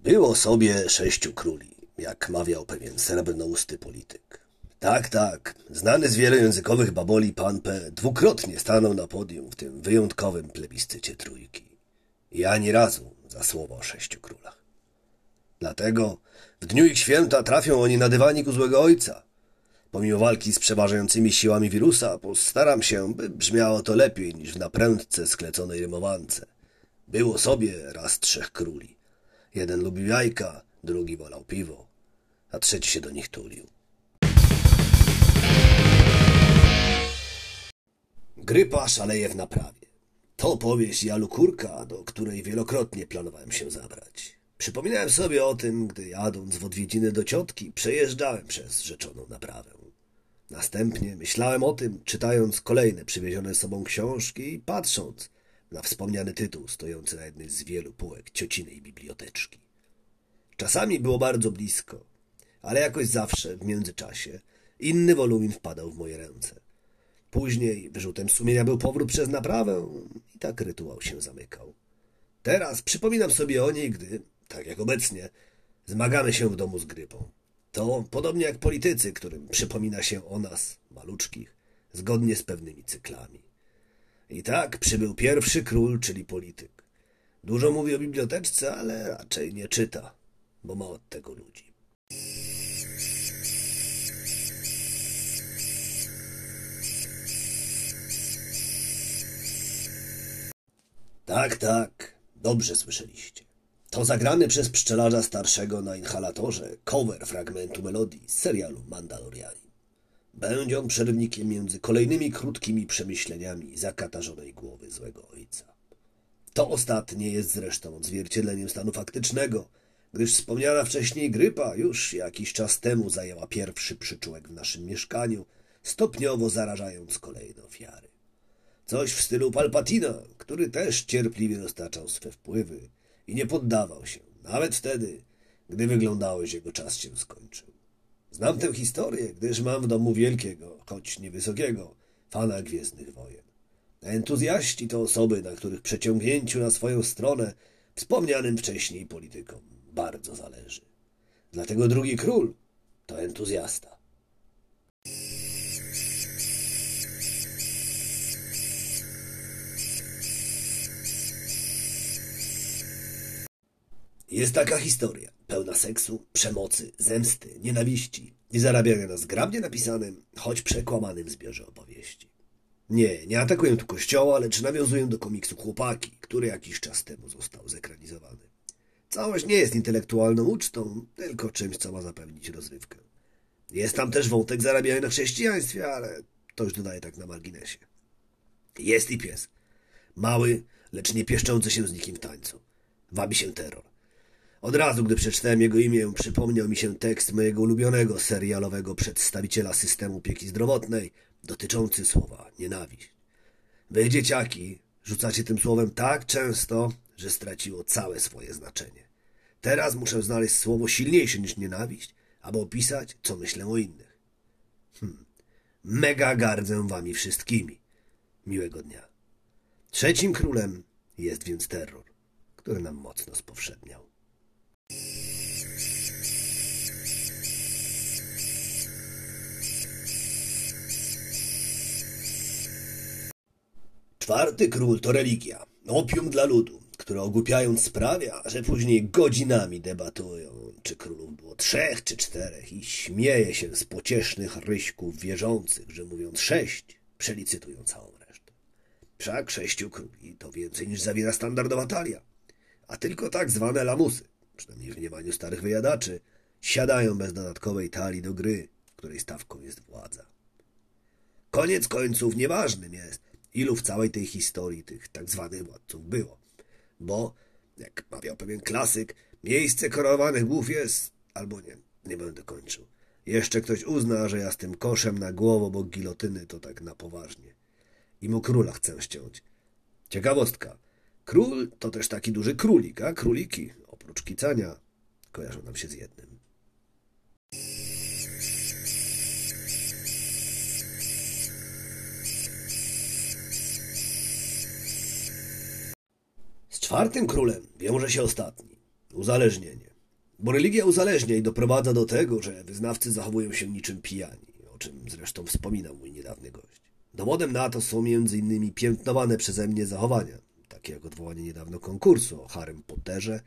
Było sobie sześciu króli, jak mawiał pewien srebrnousty polityk. Tak, tak, znany z wielojęzykowych baboli pan P. dwukrotnie stanął na podium w tym wyjątkowym plebiscycie trójki. I ani razu za słowo o sześciu królach. Dlatego w dniu ich święta trafią oni na dywanik u złego ojca. Pomimo walki z przeważającymi siłami wirusa, postaram się, by brzmiało to lepiej niż w naprędce skleconej rymowance. Było sobie raz trzech króli. Jeden lubił jajka, drugi wolał piwo, a trzeci się do nich tulił. Grypa szaleje w naprawie. To powieść Jalu Kurka, do której wielokrotnie planowałem się zabrać. Przypominałem sobie o tym, gdy jadąc w odwiedziny do ciotki, przejeżdżałem przez rzeczoną naprawę. Następnie myślałem o tym, czytając kolejne przywiezione z sobą książki i patrząc na wspomniany tytuł stojący na jednej z wielu półek ciocinej biblioteczki. Czasami było bardzo blisko, ale jakoś zawsze w międzyczasie inny wolumin wpadał w moje ręce. Później wyrzutem sumienia był powrót przez naprawę i tak rytuał się zamykał. Teraz przypominam sobie o niej, gdy, tak jak obecnie, zmagamy się w domu z grypą. To podobnie jak politycy, którym przypomina się o nas, maluczkich, zgodnie z pewnymi cyklami. I tak przybył pierwszy król, czyli polityk. Dużo mówi o biblioteczce, ale raczej nie czyta, bo ma od tego ludzi. Tak, tak, dobrze słyszeliście. To zagrany przez pszczelarza starszego na inhalatorze cover fragmentu melodii z serialu Mandalorianin. Będzie on przerwnikiem między kolejnymi krótkimi przemyśleniami zakatarzonej głowy złego ojca. To ostatnie jest zresztą odzwierciedleniem stanu faktycznego, gdyż wspomniana wcześniej grypa już jakiś czas temu zajęła pierwszy przyczółek w naszym mieszkaniu, stopniowo zarażając kolejne ofiary. Coś w stylu Palpatina, który też cierpliwie roztaczał swe wpływy i nie poddawał się, nawet wtedy, gdy wyglądało, że jego czas się skończył. Znam tę historię, gdyż mam w domu wielkiego, choć niewysokiego, fana Gwiezdnych Wojen. Entuzjaści to osoby, na których przeciągnięciu na swoją stronę wspomnianym wcześniej politykom bardzo zależy. Dlatego drugi król to entuzjasta. Jest taka historia, pełna seksu, przemocy, zemsty, nienawiści i zarabiania na zgrabnie napisanym, choć przekłamanym zbiorze opowieści. Nie, nie atakuję tu kościoła, lecz nawiązuję do komiksu Chłopaki, który jakiś czas temu został zekranizowany. Całość nie jest intelektualną ucztą, tylko czymś, co ma zapewnić rozrywkę. Jest tam też wątek zarabiania na chrześcijaństwie, ale to już dodaję tak na marginesie. Jest i pies. Mały, lecz nie pieszczący się z nikim w tańcu. Wabi się terror. Od razu, gdy przeczytałem jego imię, przypomniał mi się tekst mojego ulubionego serialowego przedstawiciela systemu opieki zdrowotnej dotyczący słowa nienawiść. Wy, dzieciaki, rzucacie tym słowem tak często, że straciło całe swoje znaczenie. Teraz muszę znaleźć słowo silniejsze niż nienawiść, aby opisać, co myślę o innych. Hmm. Mega gardzę wami wszystkimi. Miłego dnia. Trzecim królem jest więc terror, który nam mocno spowszedniał. Czwarty król to religia, opium dla ludu, które ogłupiając sprawia, że później godzinami debatują, czy królów było trzech czy czterech i śmieje się z pociesznych ryśków wierzących, że mówiąc sześć, przelicytują całą resztę. Wszak sześciu króli to więcej niż zawiera standardowa talia, a tylko tak zwane lamusy, przynajmniej w mniemaniu starych wyjadaczy, siadają bez dodatkowej talii do gry, której stawką jest władza. Koniec końców nieważnym jest, ilu w całej tej historii tych tak zwanych władców było. Bo, jak mawiał pewien klasyk, miejsce korowanych głów jest, albo nie, nie będę kończył. Jeszcze ktoś uzna, że ja z tym koszem na głowę obok gilotyny to tak na poważnie. I mu króla chcę ściąć. Ciekawostka. Król to też taki duży królik, a króliki, oprócz kicania, kojarzą nam się z jednym. Z czwartym królem wiąże się ostatni. Uzależnienie. Bo religia uzależnia i doprowadza do tego, że wyznawcy zachowują się niczym pijani, o czym zresztą wspominał mój niedawny gość. Dowodem na to są innymi piętnowane przeze mnie zachowania, takie jak odwołanie niedawno konkursu o Harrym Potterze,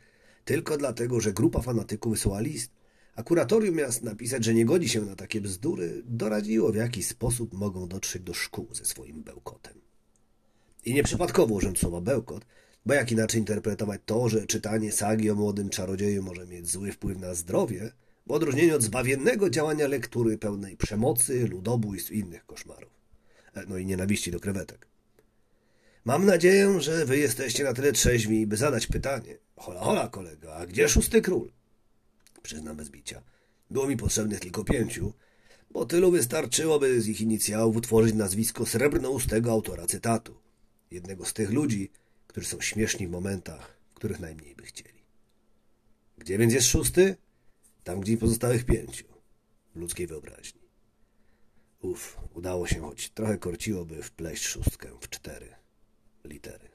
tylko dlatego, że grupa fanatyków wysłała list, a kuratorium miast napisać, że nie godzi się na takie bzdury, doradziło w jaki sposób mogą dotrzeć do szkół ze swoim bełkotem. I nieprzypadkowo użyłem słowa bełkot, bo jak inaczej interpretować to, że czytanie sagi o młodym czarodzieju może mieć zły wpływ na zdrowie, w odróżnieniu od zbawiennego działania lektury pełnej przemocy, ludobójstw i innych koszmarów. E, No i nienawiści do krewetek. Mam nadzieję, że wy jesteście na tyle trzeźwi, by zadać pytanie. Hola, hola, kolego, a gdzie szósty król? Przyznam bez bicia. Było mi potrzebnych tylko pięciu, bo tylu wystarczyłoby z ich inicjałów utworzyć nazwisko srebrnoustego autora cytatu. Jednego z tych ludzi, którzy są śmieszni w momentach, których najmniej by chcieli. Gdzie więc jest szósty? Tam, gdzie pozostałych pięciu. W ludzkiej wyobraźni. Uf, udało się, choć trochę korciłoby wpleść szóstkę w cztery literal.